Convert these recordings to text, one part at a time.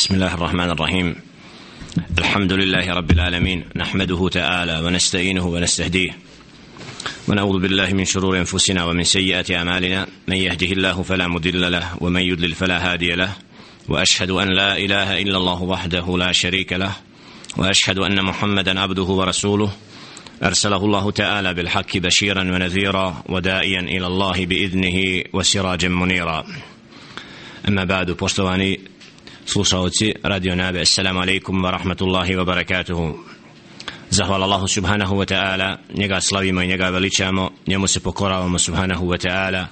بسم الله الرحمن الرحيم. الحمد لله رب العالمين. نحمده تعالى ونستعينه ونستهديه. ونعوذ بالله من شرور أنفسنا ومن سيئات أعمالنا. من يهده الله فلا مضل له ومن يضلل فلا هادي له. وأشهد أن لا إله إلا الله وحده لا شريك له. وأشهد أن محمدا عبده ورسوله. أرسله الله تعالى بالحق بشيرا ونذيرا ودائيا إلى الله بإذنه وسراجا منيرا. أما بعد poštovani slušalci radio nabe assalamu alaikum wa rahmatullahi wa barakatuhu. Zahvala Allahu subhanahu wa ta'ala. Njega slavimo i njega veličamo. Njemu se pokoravamo subhanahu wa ta'ala.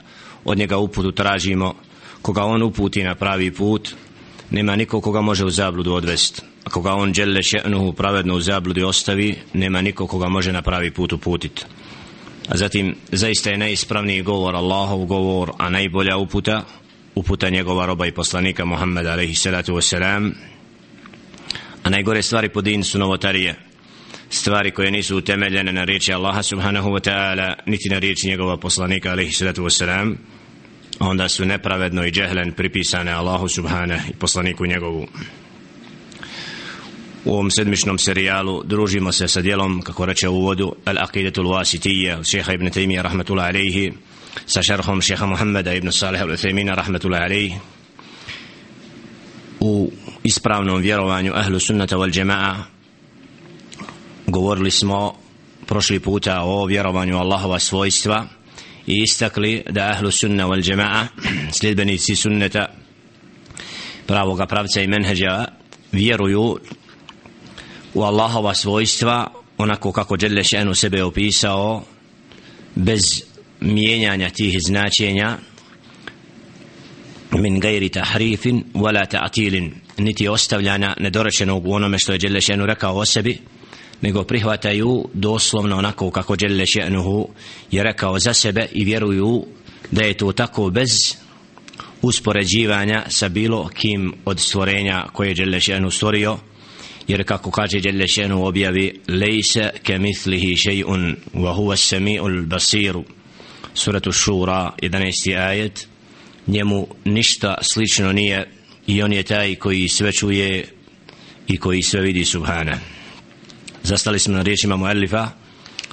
Od njega uputu tražimo. Koga on uputi na pravi put nema niko koga može u zabludu odvest. A koga on djelle še'nuhu pravedno u zabludi ostavi nema niko koga može na pravi put uputit. A zatim zaista je najispravniji govor Allahov govor a najbolja uputa uputa njegova roba i poslanika Muhammeda alaihi salatu wasalam a najgore stvari po din su novotarije. Stvari koje nisu utemeljene na riječi Allaha subhanahu wa ta'ala niti na riječi njegova poslanika alaihi salatu wasalam onda su nepravedno i džehlen pripisane Allahu subhanahu i poslaniku njegovu. U ovom sedmičnom serijalu družimo se sa dijelom kako reče u uvodu Al-Aqidatul Wasitija šeha ibn Taymiyyah rahmetullahi alaihi sa šerhom šeha Muhammeda ibn Salih al-Uthemina rahmetullahi alaih u ispravnom vjerovanju ahlu sunnata wal jama'a govorili smo prošli puta o vjerovanju Allahova svojstva i istakli da ahlu sunna wal jama'a sljedbenici sunneta pravoga pravca i menheđa vjeruju u Allahova svojstva onako kako Đelle šenu sebe opisao bez mijenjanja tih značenja min gajri tahrifin wala ta'tilin niti ostavljanja nedorečenog u onome što je Đelešenu rekao o sebi nego prihvataju doslovno onako kako Đelle je rekao za sebe i vjeruju da je to tako bez uspoređivanja sa bilo kim od stvorenja koje je Đelle stvorio jer kako kaže Đelešenu objavi lejse ke mislihi še'un wa huwa sami'ul basiru suratu šura 11. ajet njemu ništa slično nije i on je taj koji sve čuje i koji sve vidi subhana zastali smo na riječima muallifa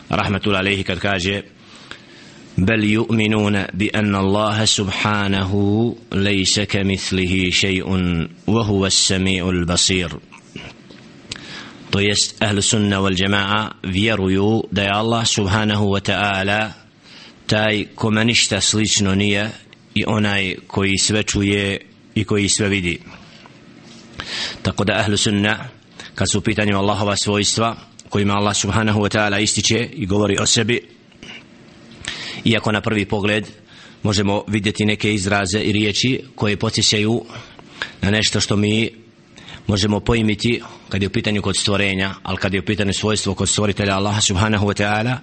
rahmatul alaihi kad kaže بل يؤمنون بأن الله سبحانه ليس كمثله شيء وهو السميع البصير to jest ahlu sunna wal jamaa vjeruju da je Allah subhanahu wa ta'ala taj kome ništa slično nije i onaj koji sve čuje i koji sve vidi. Tako da ahlu sunna kad su u pitanju Allahova svojstva kojima Allah subhanahu wa ta'ala ističe i govori o sebi iako na prvi pogled možemo vidjeti neke izraze i riječi koje potisjaju na nešto što mi možemo poimiti kad je u pitanju kod stvorenja, ali kad je u pitanju svojstvo kod stvoritelja Allaha subhanahu wa ta'ala,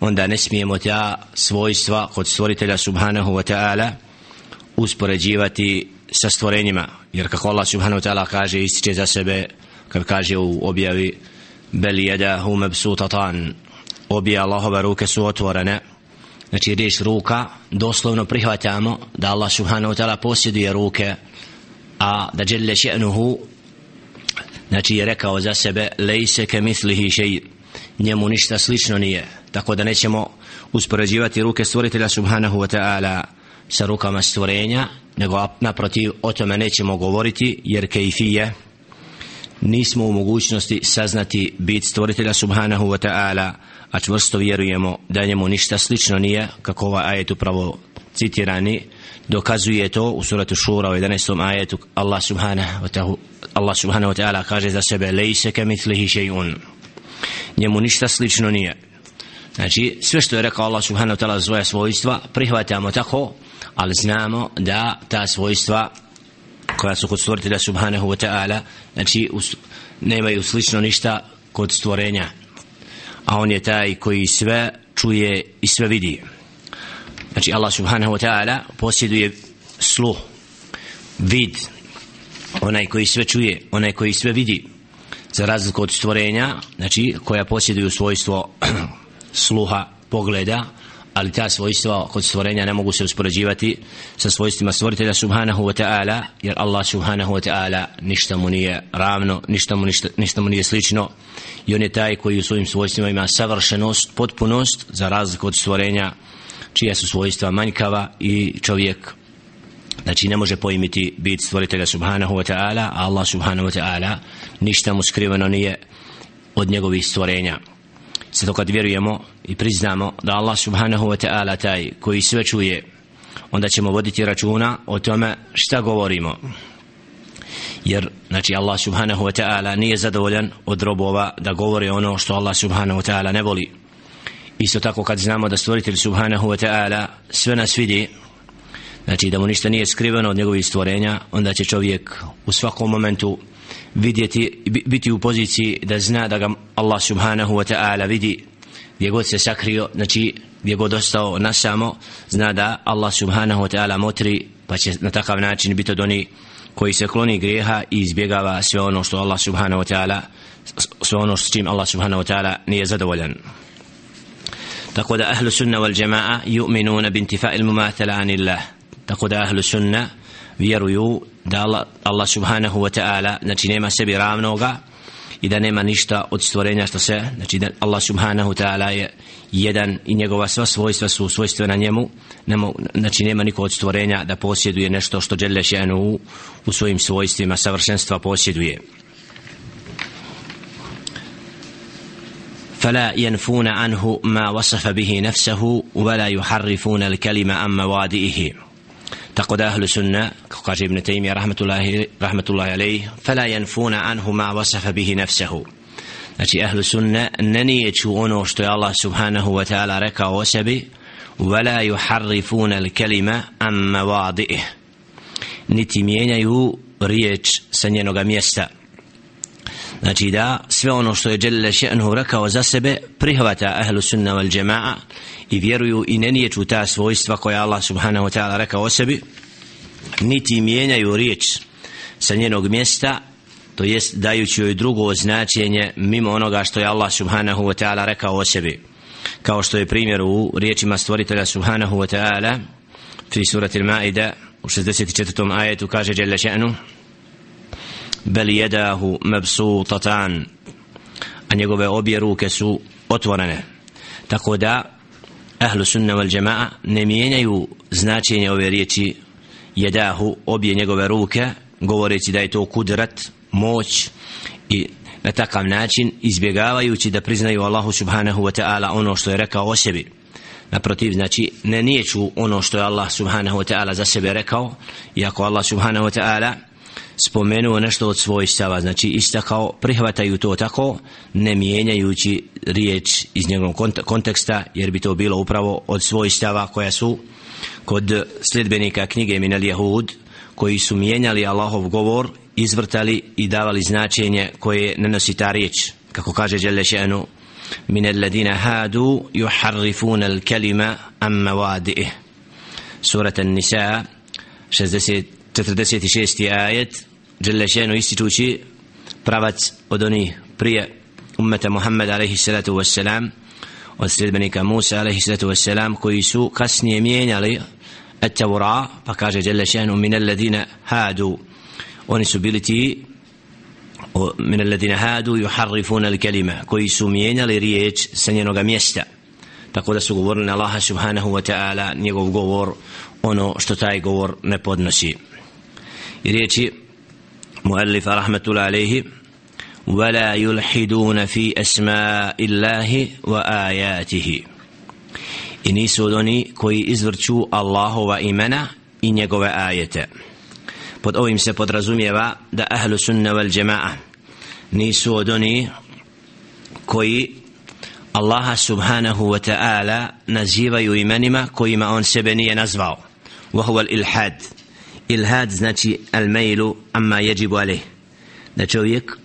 onda ne smijemo ta svojstva kod stvoritelja subhanahu wa ta'ala uspoređivati sa stvorenjima. Jer kako Allah subhanahu wa ta'ala kaže, ističe za sebe, kad kaže u objavi, bel jedahu mebsutatan, obje Allahove ruke su otvorene, znači riječ ruka, doslovno prihvatamo da Allah subhanahu wa ta'ala posjeduje ruke, a da dželle še'nuhu znači je rekao za sebe lejse ke mislihi šeji. Njemu ništa slično nije. Tako da nećemo uspoređivati ruke stvoritelja subhanahu wa ta'ala sa rukama stvorenja nego naprotiv o tome nećemo govoriti jer kejfije nismo u mogućnosti saznati bit stvoritelja subhanahu wa ta'ala a čvrsto vjerujemo da njemu ništa slično nije kako ovaj ajet upravo citirani dokazuje to u suratu Šura u 11. ajetu. Allah subhanahu wa ta'ala Allah subhanahu wa ta'ala kaže za sebe lejse ke mitlihi še'un. Njemu ništa slično nije. Znači sve što je rekao Allah subhanahu wa ta'ala svoje svojstva prihvatamo tako ali znamo da ta svojstva koja su kod stvoritelja subhanahu wa ta'ala znači nemaju slično ništa kod stvorenja. A on je taj koji sve čuje i sve vidi znači Allah subhanahu wa ta'ala posjeduje sluh vid onaj koji sve čuje onaj koji sve vidi za razliku od stvorenja znači koja posjeduju svojstvo sluha pogleda ali ta svojstva kod stvorenja ne mogu se uspoređivati sa svojstvima stvoritelja subhanahu wa ta'ala jer Allah subhanahu wa ta'ala ništa mu nije ravno ništa mu, ništa, ništa mu nije slično i on je taj koji u svojim svojstvima ima savršenost, potpunost za razliku od stvorenja čija su svojstva manjkava i čovjek znači ne može poimiti bit stvoritelja subhanahu wa ta'ala a Allah subhanahu wa ta'ala ništa mu skriveno nije od njegovih stvorenja Zato kad vjerujemo i priznamo da Allah subhanahu wa ta'ala taj koji sve čuje, onda ćemo voditi računa o tome šta govorimo. Jer, znači, Allah subhanahu wa ta'ala nije zadovoljan od robova da govori ono što Allah subhanahu wa ta'ala ne voli. Isto tako kad znamo da stvoritelj subhanahu wa ta'ala sve nas vidi, znači da mu ništa nije skriveno od njegovih stvorenja, onda će čovjek u svakom momentu vidjeti, biti u poziciji da zna da ga Allah subhanahu wa ta'ala vidi gdje god se sakrio, znači gdje god ostao na samo, zna da Allah subhanahu wa ta'ala motri, pa će na takav način biti od oni koji se kloni grijeha i izbjegava sve ono što Allah subhanahu wa ta'ala sve ono s čim Allah subhanahu wa ta'ala nije zadovoljan. Tako da ahlu sunna wal jama'a yu'minuna bintifa il mumathala anillah. Tako da ahlu sunna vjeruju da Allah, Allah subhanahu wa ta'ala znači nema sebi ravnoga i da nema ništa od stvorenja što se znači da Allah subhanahu wa ta'ala je jedan i njegova sva svojstva su svojstvena njemu nema, znači nema niko od stvorenja da posjeduje nešto što žele šenu u, u svojim svojstvima savršenstva posjeduje فلا ينفون عنه ما وصف به نفسه ولا يحرفون الكلمة عن موادئه tako da ahlu sunna kako kaže Ibn Taymiyyah rahmatullahi, rahmatullahi alaih fala yanfuna anhu ma wasafa bihi nafsahu znači ahlu sunna ne nijeću ono što je Allah subhanahu wa ta'ala rekao o sebi wala yuharrifuna al-kalima am mawadi'ih niti mijenjaju riječ sa njenoga mjesta znači da sve ono što je Đelile še'nuhu rekao za sebe prihvata ahlu sunna wal jama'a i vjeruju i ne nijeću ta svojstva koja Allah subhanahu wa ta'ala rekao o sebi niti mijenjaju riječ sa njenog mjesta to jest dajući joj drugo značenje mimo onoga što je Allah subhanahu wa ta'ala rekao o sebi kao što je primjer u riječima stvoritelja subhanahu wa ta'ala fi surati al-Ma'ida u 64. ajetu kaže Đelile še'nu bel jedahu mebsutatan a njegove obje ruke su otvorene. Tako da ahlu sunna wal jama'a ne mijenjaju značenje ove riječi jedahu obje njegove ruke govoreći da je to kudrat moć i na takav način izbjegavajući da priznaju Allahu subhanahu wa ta'ala ono što je rekao o sebi. Naprotiv znači ne nijeću ono što je Allah subhanahu wa ta'ala za sebe rekao iako Allah subhanahu wa ta'ala spomenuo nešto od svojstava, znači istakao, prihvataju to tako, ne mijenjajući riječ iz njegovog konteksta, jer bi to bilo upravo od svojstava koja su kod sljedbenika knjige Minel Jehud, koji su mijenjali Allahov govor, izvrtali i davali značenje koje ne nosi ta riječ, kako kaže Đelešenu, من الذين هادوا يحرفون الكلمة عن موادئه سورة النساء 46. ajet Đelešenu ističući pravac od onih prije ummeta Muhammed alaihi salatu wassalam od sljedbenika Musa alaihi salatu wassalam koji su kasnije mijenjali التوراة pa kaže Đelešenu min alladina hadu oni su bili ti min alladina hadu yuharrifuna al-kalima koji su mijenjali riječ sa njenoga mjesta tako da su govorili na Allaha subhanahu wa ta'ala njegov govor ono što taj govor ne podnosi i riječi مؤلف رحمة الله عليه ولا يلحدون في أسماء الله وآياته i nisu od oni koji izvrću Allahova imena i njegove ajete. Pod ovim se podrazumijeva da ahlu sunna wal jama'a nisu od oni koji Allaha subhanahu wa ta'ala nazivaju imenima kojima on sebe nije nazvao. Wa huwa al-ilhad. ilhad znači al mailu amma yajibu alih da čovjek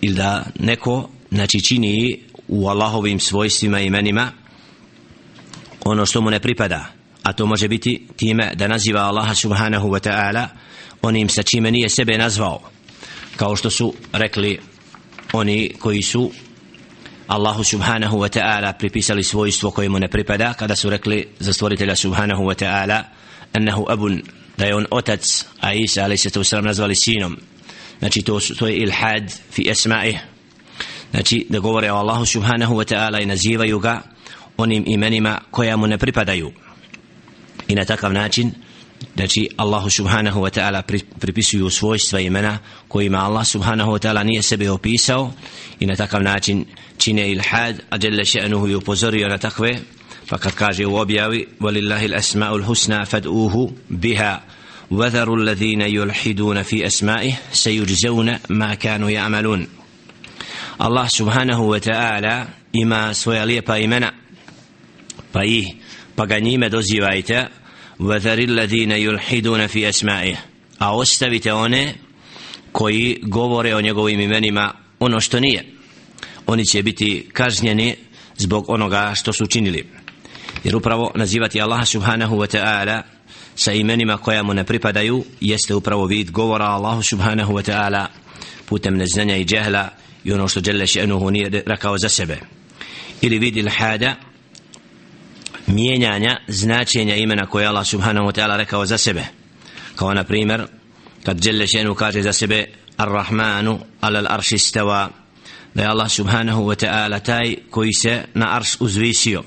ili da neko znači čini u Allahovim svojstvima i imenima ono što mu ne pripada a to može biti time da naziva Allaha subhanahu wa ta'ala onim sa čime nije sebe nazvao kao što su rekli oni koji su Allahu subhanahu wa ta'ala pripisali svojstvo koje mu ne pripada kada su rekli za stvoritelja subhanahu wa ta'ala ennehu abun da je on otac a Isa ali se to sram nazvali sinom. Znači to, to je ilhad fi esma'ih znači da govore o Allahu subhanahu wa ta'ala i nazivaju ga onim imenima koja mu ne pripadaju. I na takav način znači Allahu subhanahu wa ta'ala pripisuju svojstva imena kojima Allah subhanahu wa ta'ala nije sebe opisao i na takav način čine ilhad a jelle še'nuhu i upozorio na takve pa kad kaže u objavi walillahi l'asma'u l'husna fad'uhu biha وذروا الذين يلحدون في أسمائه سيجزون ما كانوا يعملون الله سبحانه وتعالى ima svoja lijepa imena pa ih pa ga njime dozivajte وذر الذين يلحدون في أسمائه a ostavite one koji govore o njegovim imenima ono što nije oni će biti kažnjeni zbog onoga što su učinili jer upravo nazivati Allaha subhanahu wa ta'ala sa imenima koja mu ne pripadaju jeste upravo vid govora Allahu subhanahu wa ta'ala putem neznanja i džehla i ono što dželle še'nuhu nije rekao za sebe. Ili vid ilhada mijenjanja značenja imena koje Allah subhanahu wa ta'ala rekao za sebe. Kao na primjer kad dželle še'nuhu kaže za sebe Ar-Rahmanu alal arši stava da je Allah subhanahu wa ta'ala taj koji se na arš uzvisio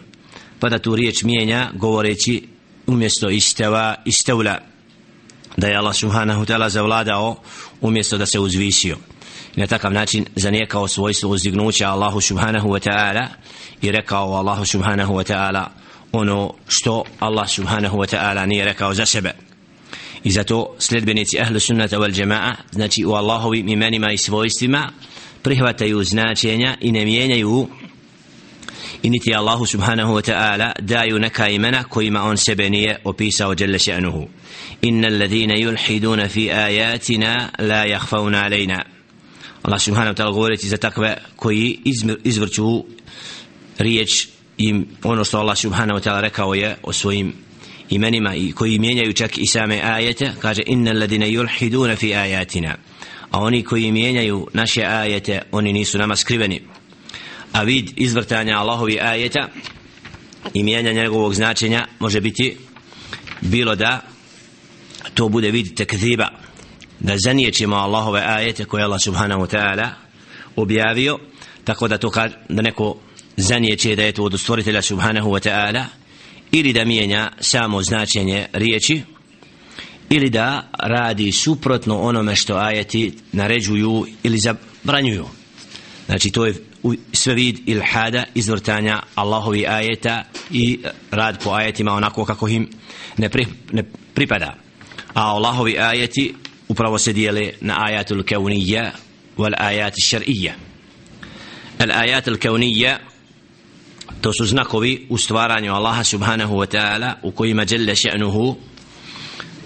pa da tu riječ mijenja govoreći umjesto isteva istevla da je Allah subhanahu ta'ala zavladao umjesto da se uzvisio. I na takav način zanijekao svojstvo uzdignuća Allahu subhanahu wa ta'ala i rekao Allahu subhanahu wa ta'ala ono što Allah subhanahu wa ta'ala nije rekao za sebe. I zato sledbenici ahlu sunnata wal jama'a znači u Allahovim imenima i svojstvima prihvataju značenja i ne mijenjaju i niti Allahu subhanahu wa ta'ala daju neka imena kojima on sebe nije opisao djelle še'nuhu. Inna alladhina yulhiduna fi ayatina la yakhfawna alejna Allah subhanahu wa ta'ala govoreći za takve koji izmir, izvrću riječ im ono što Allah subhanahu wa ta'ala rekao je o svojim imenima i koji mijenjaju čak i same ajete kaže inna alladhina yulhiduna fi ayatina. A oni koji mijenjaju naše ajete oni nisu nama skriveni a vid izvrtanja Allahovi ajeta i mijenjanja njegovog značenja može biti bilo da to bude vid tekziba da zaniječimo Allahove ajete koje Allah subhanahu wa ta'ala objavio tako da to kad, da neko zanijeće da je to od stvoritelja subhanahu wa ta'ala ili da mijenja samo značenje riječi ili da radi suprotno onome što ajeti naređuju ili zabranjuju. Znači to je sve vid ilhada izvrtanja Allahovi ajeta i rad po ajetima onako kako im ne, pri, ne pripada. A Allahovi ajeti upravo se dijele na ajatul kaunija wal ajat šar'ija al ajatul kaunija to su znakovi u stvaranju Allaha subhanahu wa ta'ala u kojima djelle še'nuhu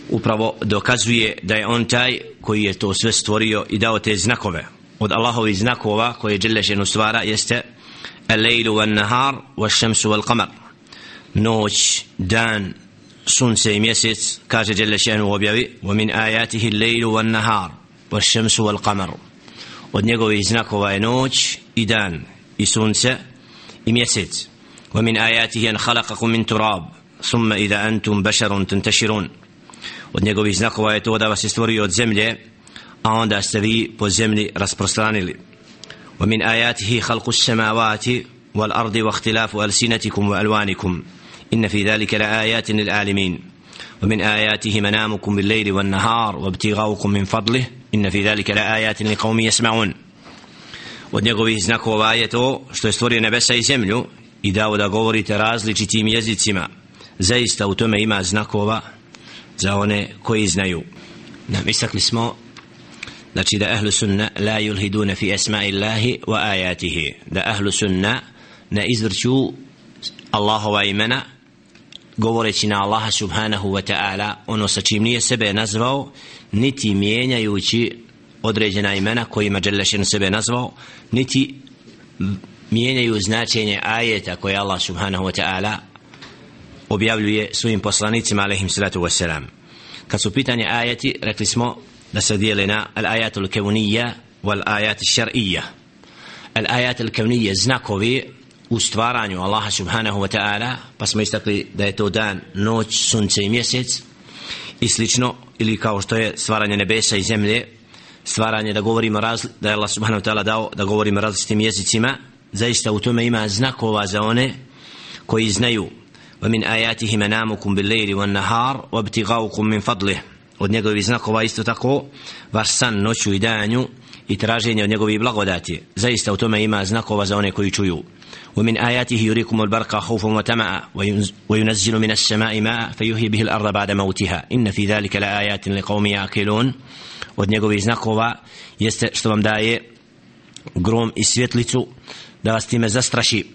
upravo dokazuje da je on taj koji je to sve stvorio i dao te znakove od Allahovi znakova koje je šenu stvara jeste al-lejlu wal-nahar wal-šemsu wal-qamar noć, dan, sunce i mjesec kaže šenu u objavi ومن آياته الليل والنهار والشمس والقمر od njegovih znakova je noć i dan i sunce i mjesec ومن آياته أن خلقكم من تراب ثم إذا أنتم بشر تنتشرون od njegovih znakova je to da vas je stvorio od zemlje a onda ste vi po zemlji rasprostranili ومن آياته خلق السماوات والأرض واختلاف ألسنتكم وألوانكم إن في ذلك لآيات للعالمين ومن آياته منامكم بالليل والنهار وابتغاؤكم من فضله إن في ذلك لآيات لقوم يسمعون od njegovih znakova je to što je stvorio nebesa i zemlju i dao da govorite različitim jezicima zaista u tome ima znakova za one koji znaju nam istakli smo znači da ahlu sunna la yulhiduna fi asma'i Allahi wa ayatihi. Da ahlu sunna ne izvrću Allahova imena govoreći na Allaha subhanahu wa ta'ala. Ono sa čim nije sebe nazvao niti mijenjajući određena imena kojima Đelešen sebe nazvao niti mijenjaju značenje ajeta koje Allah subhanahu wa ta'ala objavljuje svojim poslanicima alaihim salatu wassalam. Kad su pitanje ajeti rekli smo da se dijele na al-ajatul kevnija wal ajat šar'ija al-ajat al kawniyya znakovi u stvaranju Allaha subhanahu wa ta'ala pa smo istakli da je to dan, noć, sunce i mjesec i slično ili kao što je stvaranje nebesa i zemlje stvaranje da govorimo razli, da je Allah subhanahu wa ta'ala dao da govorimo različitim jezicima zaista u tome ima znakova za one koji znaju. ومن آياته منامكم بالليل والنهار وابتغاؤكم من فضله wa ibtighaukum min fadlih od njegovih znakova isto tako vaš san noću i danju i traženje od njegovih blagodati zaista u tome ima znakova za one koji čuju ومن آياته يريكم البرق خوفا وتمعا وينزل من السماء ماء فيحيي به الأرض بعد موتها إن في ذلك لآيات لقوم يعقلون od njegovih znakova jeste što vam daje grom i svjetlicu da vas time zastraši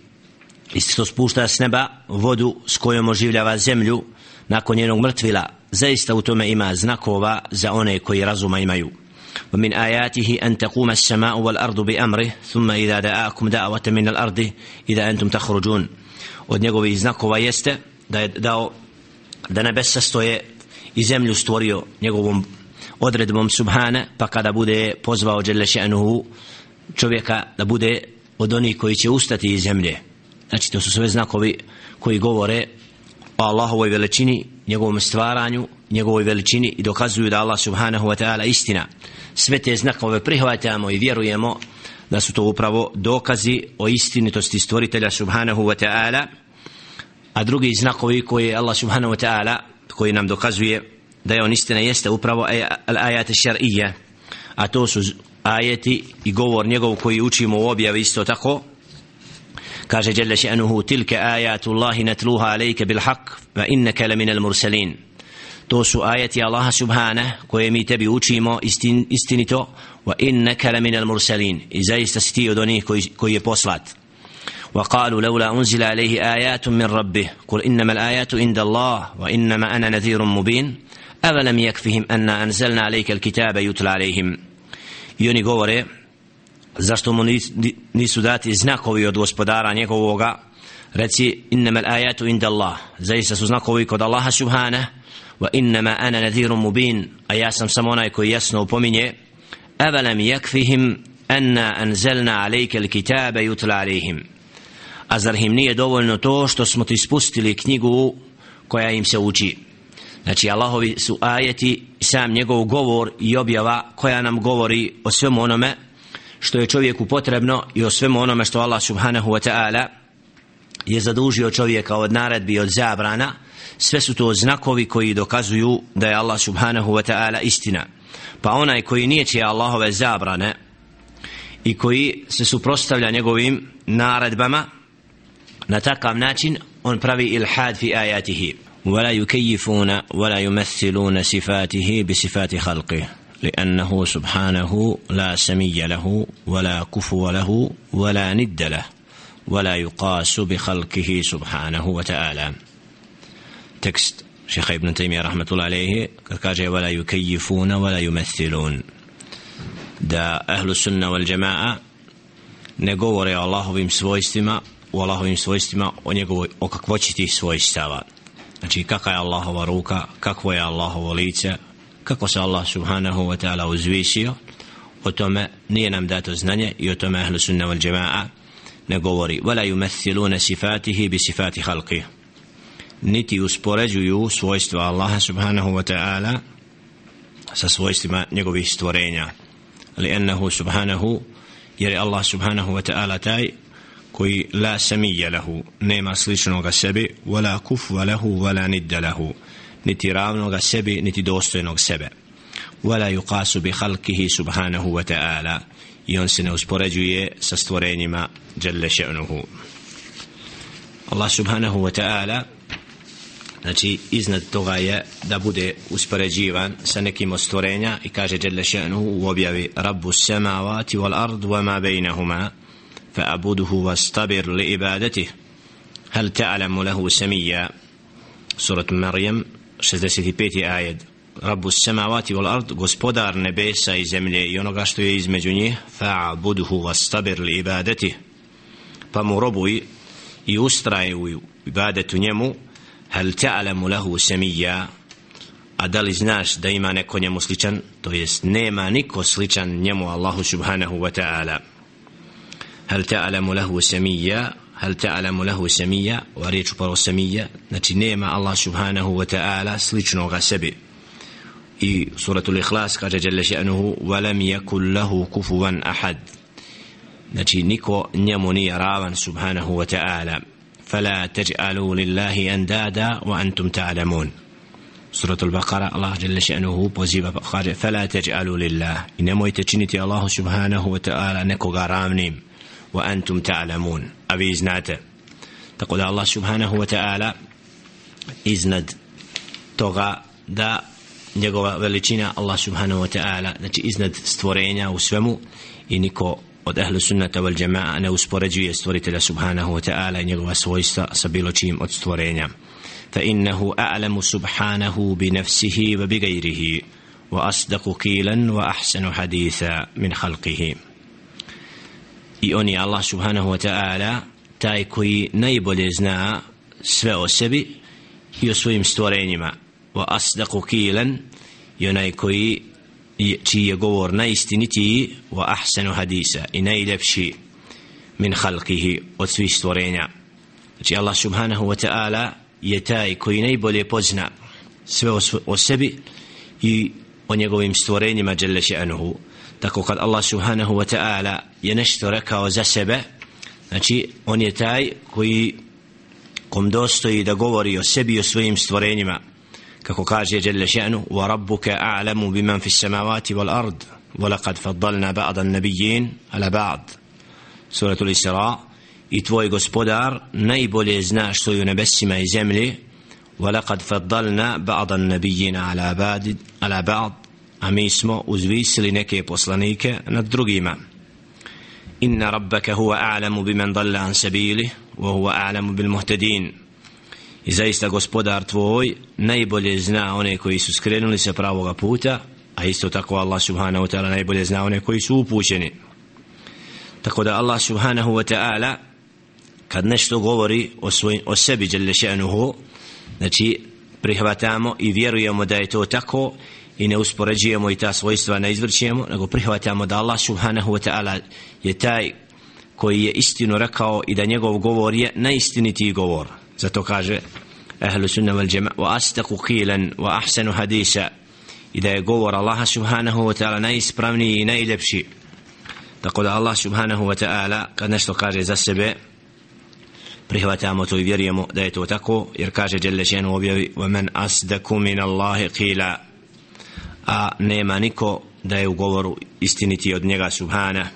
i što spušta s neba vodu s kojom oživljava zemlju nakon njenog mrtvila zaista u tome ima znakova za one koji razuma imaju ومن آياته أن تقوم السماء والأرض بأمره ثم إذا دعاكم دعوة من الأرض إذا أنتم تخرجون od njegovih znakova jeste da je dao da nebesa stoje i zemlju stvorio njegovom odredbom subhana pa kada bude pozvao Đele še'nuhu čovjeka da bude od onih koji će ustati iz zemlje znači to su sve znakovi koji govore o Allahovoj veličini njegovom stvaranju njegovoj veličini i dokazuju da Allah subhanahu wa ta'ala istina. Sve te znakove prihvatamo i vjerujemo da su to upravo dokazi o istinitosti stvoritelja subhanahu wa ta'ala a drugi znakovi koji Allah subhanahu wa ta'ala koji nam dokazuje da je on istina jeste upravo al-ajat šar'ija a to su ajeti i govor njegov koji učimo u objavi isto tako كاش جل شأنه تلك آيات الله نتلوها عليك بالحق فإنك لمن المرسلين. تو سو آيات الله سبحانه كويمي تبي وشيما استنتو وإنك لمن المرسلين. إذا يستستيو دوني كوي بوصلات. وقالوا لولا أنزل عليه آيات من ربه قل إنما الآيات عند الله وإنما أنا نذير مبين. أولم يكفهم أن أنزلنا عليك الكتاب يتلى عليهم. يوني zašto mu nisu dati znakovi od gospodara njegovoga? Reci innama al-ayatu inda Allah zaista su znakovi kod Allaha subhana wa innama ana nadhirun mubin. A ja sam samo onaj koji jasno upominje avalam yakfihim anna anzalna alayka al-kitaba yutla alayhim. A zar im nije dovoljno to što smo ti spustili knjigu koja im se uči? Znači Allahovi su ajeti sam njegov govor i objava koja nam govori o svemu onome što je čovjeku potrebno i o svemu onome što Allah subhanahu wa ta'ala je zadužio čovjeka od naredbi od zabrana sve su to znakovi koji dokazuju da je Allah subhanahu wa ta'ala istina pa onaj koji nije će Allahove zabrane i koji se suprostavlja njegovim naredbama na takav način on pravi ilhad fi ajatihi ولا يكيفون ولا يمثلون صفاته بصفات خلقه لأنه سبحانه لا سمي له ولا كفو له ولا ند له ولا يقاس بخلقه سبحانه وتعالى. تكست شيخ ابن تيمية رحمة الله عليه كاجي ولا يكيفون ولا يمثلون دا أهل السنة والجماعة Allahovim svojstvima u Allahovim svojstvima o njegovoj o kakvoći tih svojstava. Znači kakva je Allahova ruka kakvo je Allahovo lice kako se Allah subhanahu wa ta'ala uzvisio o tome nije nam dato znanje i o tome ahlu sunna wal jama'a ne govori. Wala yumathiluna sifatihi bi sifati halqi. Niti uspoređuju svojstva Allaha subhanahu wa ta'ala sa svojstvima njegovih stvorenja. Li ennehu subhanahu jer je Allah subhanahu wa ta'ala taj koji la samija lahu nema sličnoga sebi wala kufva lahu wala nidda lahu niti ravnoga sebi niti dostojnog sebe wala yuqasu bi khalqihi subhanahu wa ta'ala i on se ne uspoređuje sa stvorenjima jalla še'nuhu Allah subhanahu wa ta'ala znači iznad toga je da bude uspoređivan sa nekim od stvorenja i kaže jalla še'nuhu u objavi rabbu samavati wal ard wa ma bejnahuma فأعبده واصطبر لإبادته هل تعلم له سميا سورة مريم 65. ajed Rabbu samavati vol ard gospodar nebesa i zemlje i onoga što je između njih fa'buduhu wastabir li ibadati pa mu robuj i ustraje u ibadetu njemu hal ta'lamu lahu samiyya. A da li znaš da ima neko njemu sličan? To jest nema niko sličan njemu Allahu subhanahu wa ta'ala. Hal ta'lamu lahu samiyya? هل تعلم له سمية؟ وريت برو سمية. نتنيما الله سبحانه وتعالى سليشنو غسبي. إي سورة الإخلاص قال جل شأنه ولم يكن له كفوا أحد. نتي نيكو نيموني راوا سبحانه وتعالى. فلا تجعلوا لله أندادا وأنتم تعلمون. سورة البقرة الله جل شأنه بوزيبا فلا تجعلوا لله. إنما يتجنتي الله سبحانه وتعالى نكو غرامنيم غرامنيم وأنتم تعلمون أبي إزناته تقول الله سبحانه وتعالى إزند toga da njegova veličina Allah subhanahu wa ta'ala znači iznad stvorenja u svemu i niko od ehlu sunnata wal jama'a ne uspoređuje stvoritelja subhanahu wa ta'ala i njegova svojstva sa bilo čim od stvorenja fa innahu a'lamu subhanahu bi nafsihi wa bi gajrihi wa asdaku i on je Allah subhanahu wa ta'ala taj koji najbolje zna sve o sebi i o svojim stvorenjima. Wa asdaku kilan i onaj koji čiji je govor najistinitiji wa ahsanu hadisa i najljepši min halkihi od svih stvorenja. Znači Allah subhanahu wa ta'ala je taj koji najbolje pozna sve o, sebi i o njegovim stvorenjima jelle še'anuhu tako kad Allah subhanahu wa ta'ala je nešto rekao za sebe znači on je taj koji kom dostoji da govori o sebi i o svojim stvorenjima kako kaže Jelle še'nu wa rabbuka a'lamu biman fi samavati wal ard ولقد فضلنا بعض النبيين على بعض سورة الإسراء i tvoj gospodar najbolje zna što je u nebesima i zemlji ولقد فضلنا بعض النبيين على بعض على بعض a mi smo uzvisili neke poslanike nad drugima. Inna rabbaka huwa a'lamu biman dalla an sabili wa huwa a'lamu bil muhtadin. I zaista gospodar tvoj najbolje zna one koji su skrenuli sa pravog puta, a isto tako Allah subhanahu wa ta'ala najbolje zna one koji su upućeni. Tako da Allah subhanahu wa ta'ala kad nešto govori o, svoj, o sebi, znači prihvatamo i vjerujemo da je to tako i ne uspoređujemo i ta svojstva ne izvrćujemo, nego prihvatamo da Allah subhanahu wa ta'ala je taj koji je istinu rekao i da njegov govor je najistinitiji govor. Zato kaže ahlu sunna wal jama wa astaqu qilan wa ahsanu hadisa. I da je govor Allaha subhanahu wa ta'ala najispravniji i najljepši. Tako da Allah subhanahu wa ta'ala kad nešto kaže za sebe prihvatamo to i vjerujemo da je to tako jer kaže Đelešenu objavi wa man asdaku min Allahi qila a nema niko da je u govoru istiniti od njega subhana.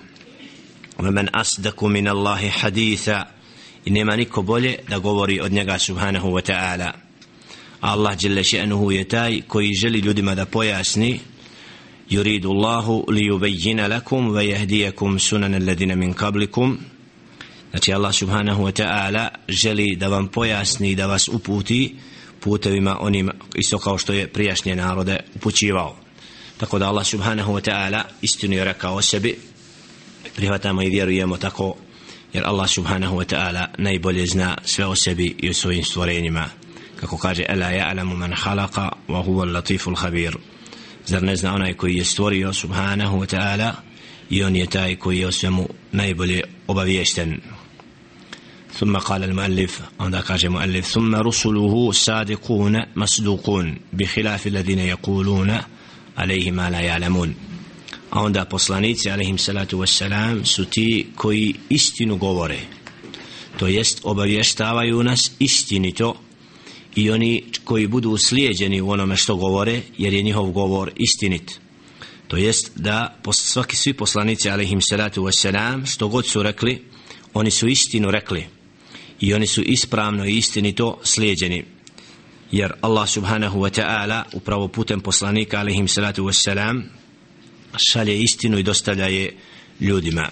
Wa man asdaku min Allahi haditha i nema niko bolje da govori od njega subhanahu wa ta'ala. Allah dželle še'nuhu je taj koji želi ljudima da pojasni yuridu Allahu li yubayyina lakum wa yahdiyakum sunan alladhina min qablikum. Znači Allah subhanahu wa ta'ala želi da vam pojasni da vas uputi putevima onim isto kao što je prijašnje narode upućivao. Tako da Allah subhanahu wa ta'ala istinu je rekao o sebi. Prihvatamo i vjerujemo tako jer Allah subhanahu wa ta'ala najbolje zna sve o sebi i o svojim stvorenjima. Kako kaže Ela ja'lamu man khalaqa wa huwa al-latifu khabir. Zar ne zna onaj koji je stvorio subhanahu wa ta'ala i on je taj koji je o svemu najbolje obaviješten? ثم قال المؤلف عند قال المؤلف ثم رسله صادقون مصدوقون بخلاف الذين يقولون عليه ما لا يعلمون a onda poslanici alaihim salatu wassalam su ti koji istinu govore to jest obavještavaju nas istinito i oni koji budu slijeđeni u onome što govore jer je njihov govor istinit to jest da svaki svi poslanici alaihim salatu wassalam što god su rekli oni su istinu rekli i oni su ispravno i istinito slijeđeni jer Allah subhanahu wa ta'ala upravo putem poslanika alaihim salatu wassalam šalje istinu i dostavlja je ljudima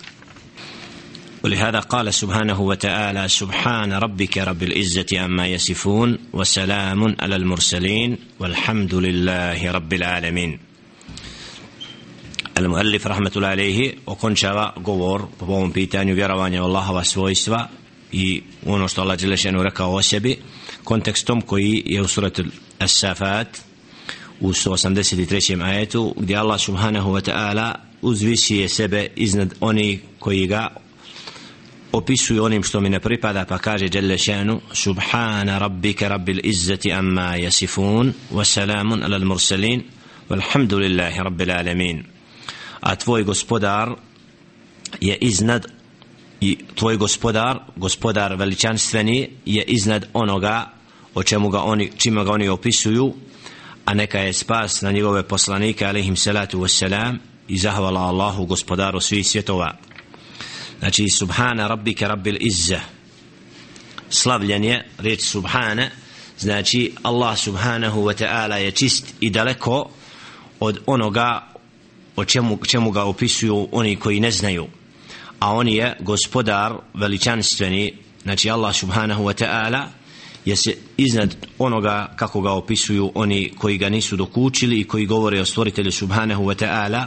ولهذا قال سبحانه وتعالى سبحان ربك رب العزة عما يصفون وسلام على المرسلين والحمد لله رب العالمين المؤلف رحمة الله عليه وكن شرع قور بوم بيتانيو vjerovanja u Allahova svojstva i ono što Allah Đelešenu rekao o sebi kontekstom koji je u suratu As-Safat u 183. ajetu gdje Allah subhanahu wa ta'ala uzvisije sebe iznad oni koji ga opisuju onim što mi ne pripada pa kaže Jelle šanu Subhana rabbika rabbil izzati amma jasifun wasalamun ala mursalin walhamdulillahi rabbil alamin a tvoj gospodar je iznad i tvoj gospodar gospodar veličanstveni je iznad onoga o čemu ga oni čime ga oni opisuju a neka je spas na njegove poslanike alaihim salatu wassalam i zahvala Allahu gospodaru svih svjetova. Znači subhana rabbike rabbil izza slavljen je reč subhana znači Allah subhanahu wa ta'ala je čist i daleko od onoga o čemu, čemu ga opisuju oni koji ne znaju a on je gospodar veličanstveni. Znači Allah subhanahu wa ta'ala je se iznad onoga kako ga opisuju oni koji ga nisu dokučili i koji govore o stvoritelju subhanahu wa ta'ala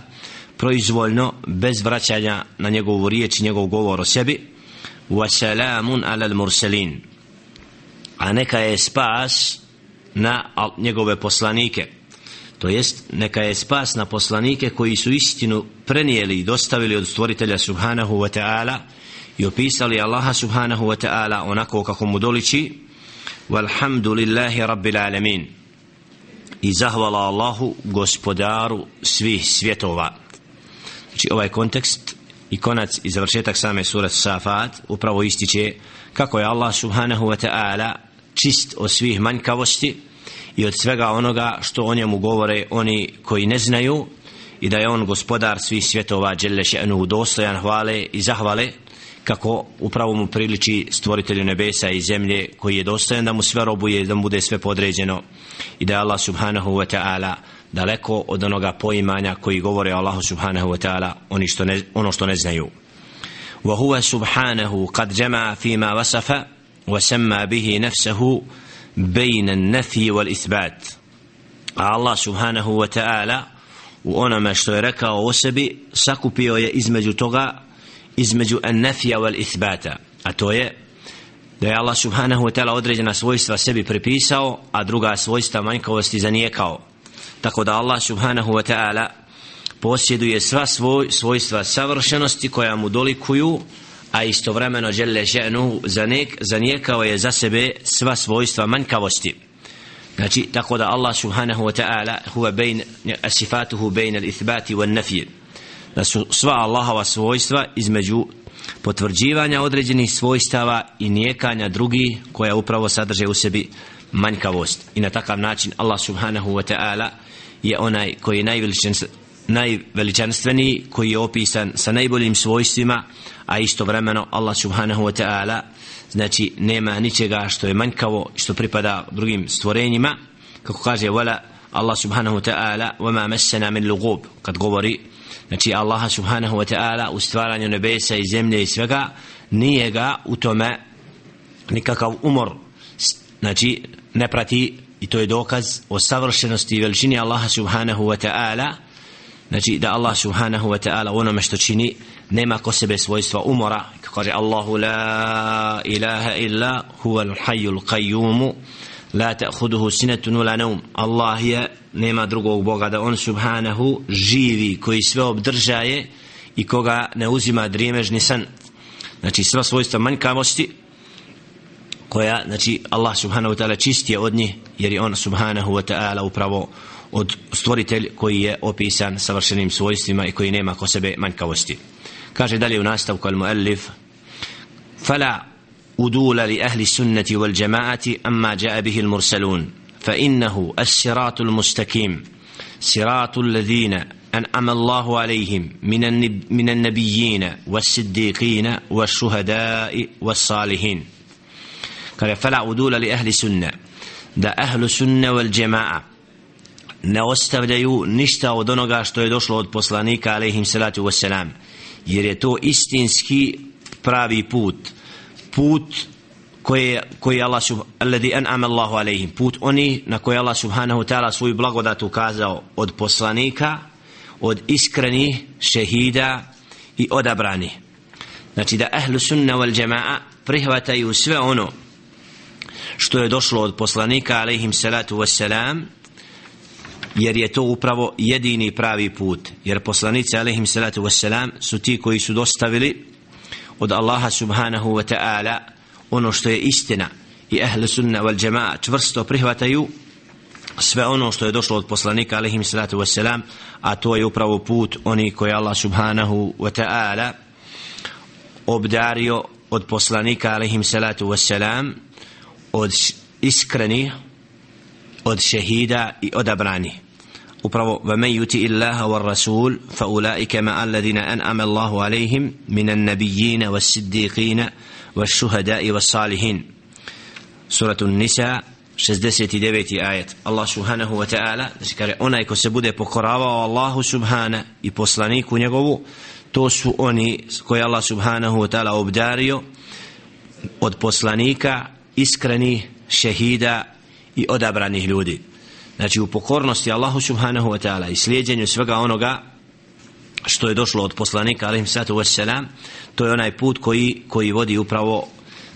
proizvoljno bez vraćanja na njegovu riječ i njegov govor o sebi. Wa salamun alal mursalin. A neka je spas na njegove poslanike. To jest neka je spas na poslanike koji su istinu prenijeli i dostavili od stvoritelja subhanahu wa ta'ala i opisali Allaha subhanahu wa ta'ala onako kako mu doliči walhamdulillahi rabbil alamin. I zahvala Allahu gospodaru svih svjetova. Znači ovaj kontekst i konac i završetak same sura Safat upravo ističe kako je Allah subhanahu wa ta'ala čist od svih manjkavosti i od svega onoga što o njemu govore oni koji ne znaju i da je on gospodar svih svjetova dželle še'nu dostojan hvale i zahvale kako upravo mu priliči stvoritelju nebesa i zemlje koji je dostojan da mu sve robuje da mu bude sve podređeno i da je Allah subhanahu wa ta'ala daleko od onoga poimanja koji govore Allahu subhanahu wa ta'ala oni što ne, ono što ne znaju وهو سبحانه قد جمع فيما وصف وسمى به نفسه بين النفي والإثبات الله سبحانه وتعالى u onome što je rekao o sebi sakupio je između toga između an-nafija wal ithbata a to je da je Allah subhanahu wa ta'ala određena svojstva sebi prepisao a druga svojstva manjkavosti zanijekao. Tako da Allah subhanahu wa ta'ala posjeduje sva svoj, svojstva savršenosti koja mu dolikuju a istovremeno žele ženu za zanijekao je za sebe sva svojstva manjkavosti znači tako da Allah subhanahu wa ta'ala huwa bejn asifatuhu bejn al-ithbati wa nafir da su sva Allahova svojstva između potvrđivanja određenih svojstava i nijekanja drugi koja upravo sadrže u sebi manjkavost. I na takav način Allah subhanahu wa ta'ala je onaj koji je najveličanstveniji koji je opisan sa najboljim svojstvima a istovremeno Allah subhanahu wa ta'ala znači nema ničega što je manjkavo što pripada drugim stvorenjima. Kako kaže wala Allah subhanahu wa ta'ala wama massana min lugub kad govori znači Allah subhanahu wa ta'ala u stvaranju nebesa i zemlje i svega nije ga u tome nikakav umor. Znači ne prati i to je dokaz o savršenosti i veličini Allaha subhanahu wa ta'ala. Znači da Allah subhanahu wa ta'ala onome što čini nema ko sebe svojstva umora. Kaže Allahu la ilaha illa huwa al-hayyul qayyum la ta'khuduhu sinatun wala nawm. Allah je nema drugog boga da on subhanahu živi koji sve obdržaje i koga ne uzima drimežni san. Znači sva svojstva manjkavosti koja znači Allah subhanahu wa ta'ala čisti od njih jer je on subhanahu wa ta'ala upravo od stvoritelj koji je opisan savršenim svojstvima i koji nema ko sebe manjkavosti kaže dalje u nastavku al muallif fala udula li ahli sunnati wal jamaati amma jaa bihi al mursalun fa innahu as-siratu al-mustaqim siratu alladhina أنعم الله عليهم من من النبيين والصديقين والشهداء والصالحين قال فلا عدول لأهل سنة da ahlu sunne wal jamaa ne ostavljaju ništa od onoga što je došlo od poslanika alejhim salatu vesselam jer je to istinski pravi put. Put koji koji Allah sub alladhi an'ama Allahu alejhim put oni na koji Allah subhanahu wa ta'ala svoju blagodat ukazao od poslanika od iskrenih šehida i odabrani znači da ahlu sunna wal jamaa prihvataju sve ono što je došlo od poslanika alejhim salatu vesselam jer je to upravo jedini pravi put. Jer poslanici alaihim salatu wassalam su ti koji su dostavili od Allaha subhanahu wa ta'ala ono što je istina. I ehle sunna wal jama'a čvrsto prihvataju sve ono što je došlo od poslanika alaihim salatu wassalam a to je upravo put oni koji Allah subhanahu wa ta'ala obdario od poslanika alaihim salatu wassalam od iskrenih od šehida i odabrani upravo ومن يطع الله والرسول فاولئك مع الذين انعم الله عليهم من النبيين والصديقين والشهداء والصالحين سوره النساء 69. ajet Allah subhanahu wa ta'ala znači kare onaj ko se bude pokoravao Allahu subhana i poslaniku njegovu to su oni koji Allah subhanahu wa ta'ala obdario od poslanika iskreni šehida i odabranih ljudi znači u pokornosti Allahu subhanahu wa ta'ala i slijedjenju svega onoga što je došlo od poslanika alaihim sallatu wassalam to je onaj put koji, koji vodi upravo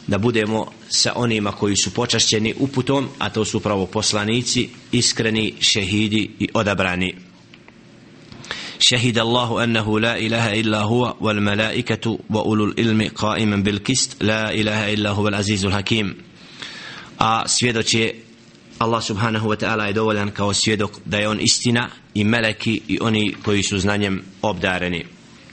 da budemo sa onima koji su počašćeni uputom a to su upravo poslanici iskreni šehidi i odabrani شهد الله أنه لا إله إلا هو والملائكة وأولو العلم قائما بالكست لا إله إلا هو العزيز الحكيم a svjedoče Allah subhanahu wa ta'ala je dovoljan kao svjedok da je on istina i meleki i oni koji su znanjem obdareni.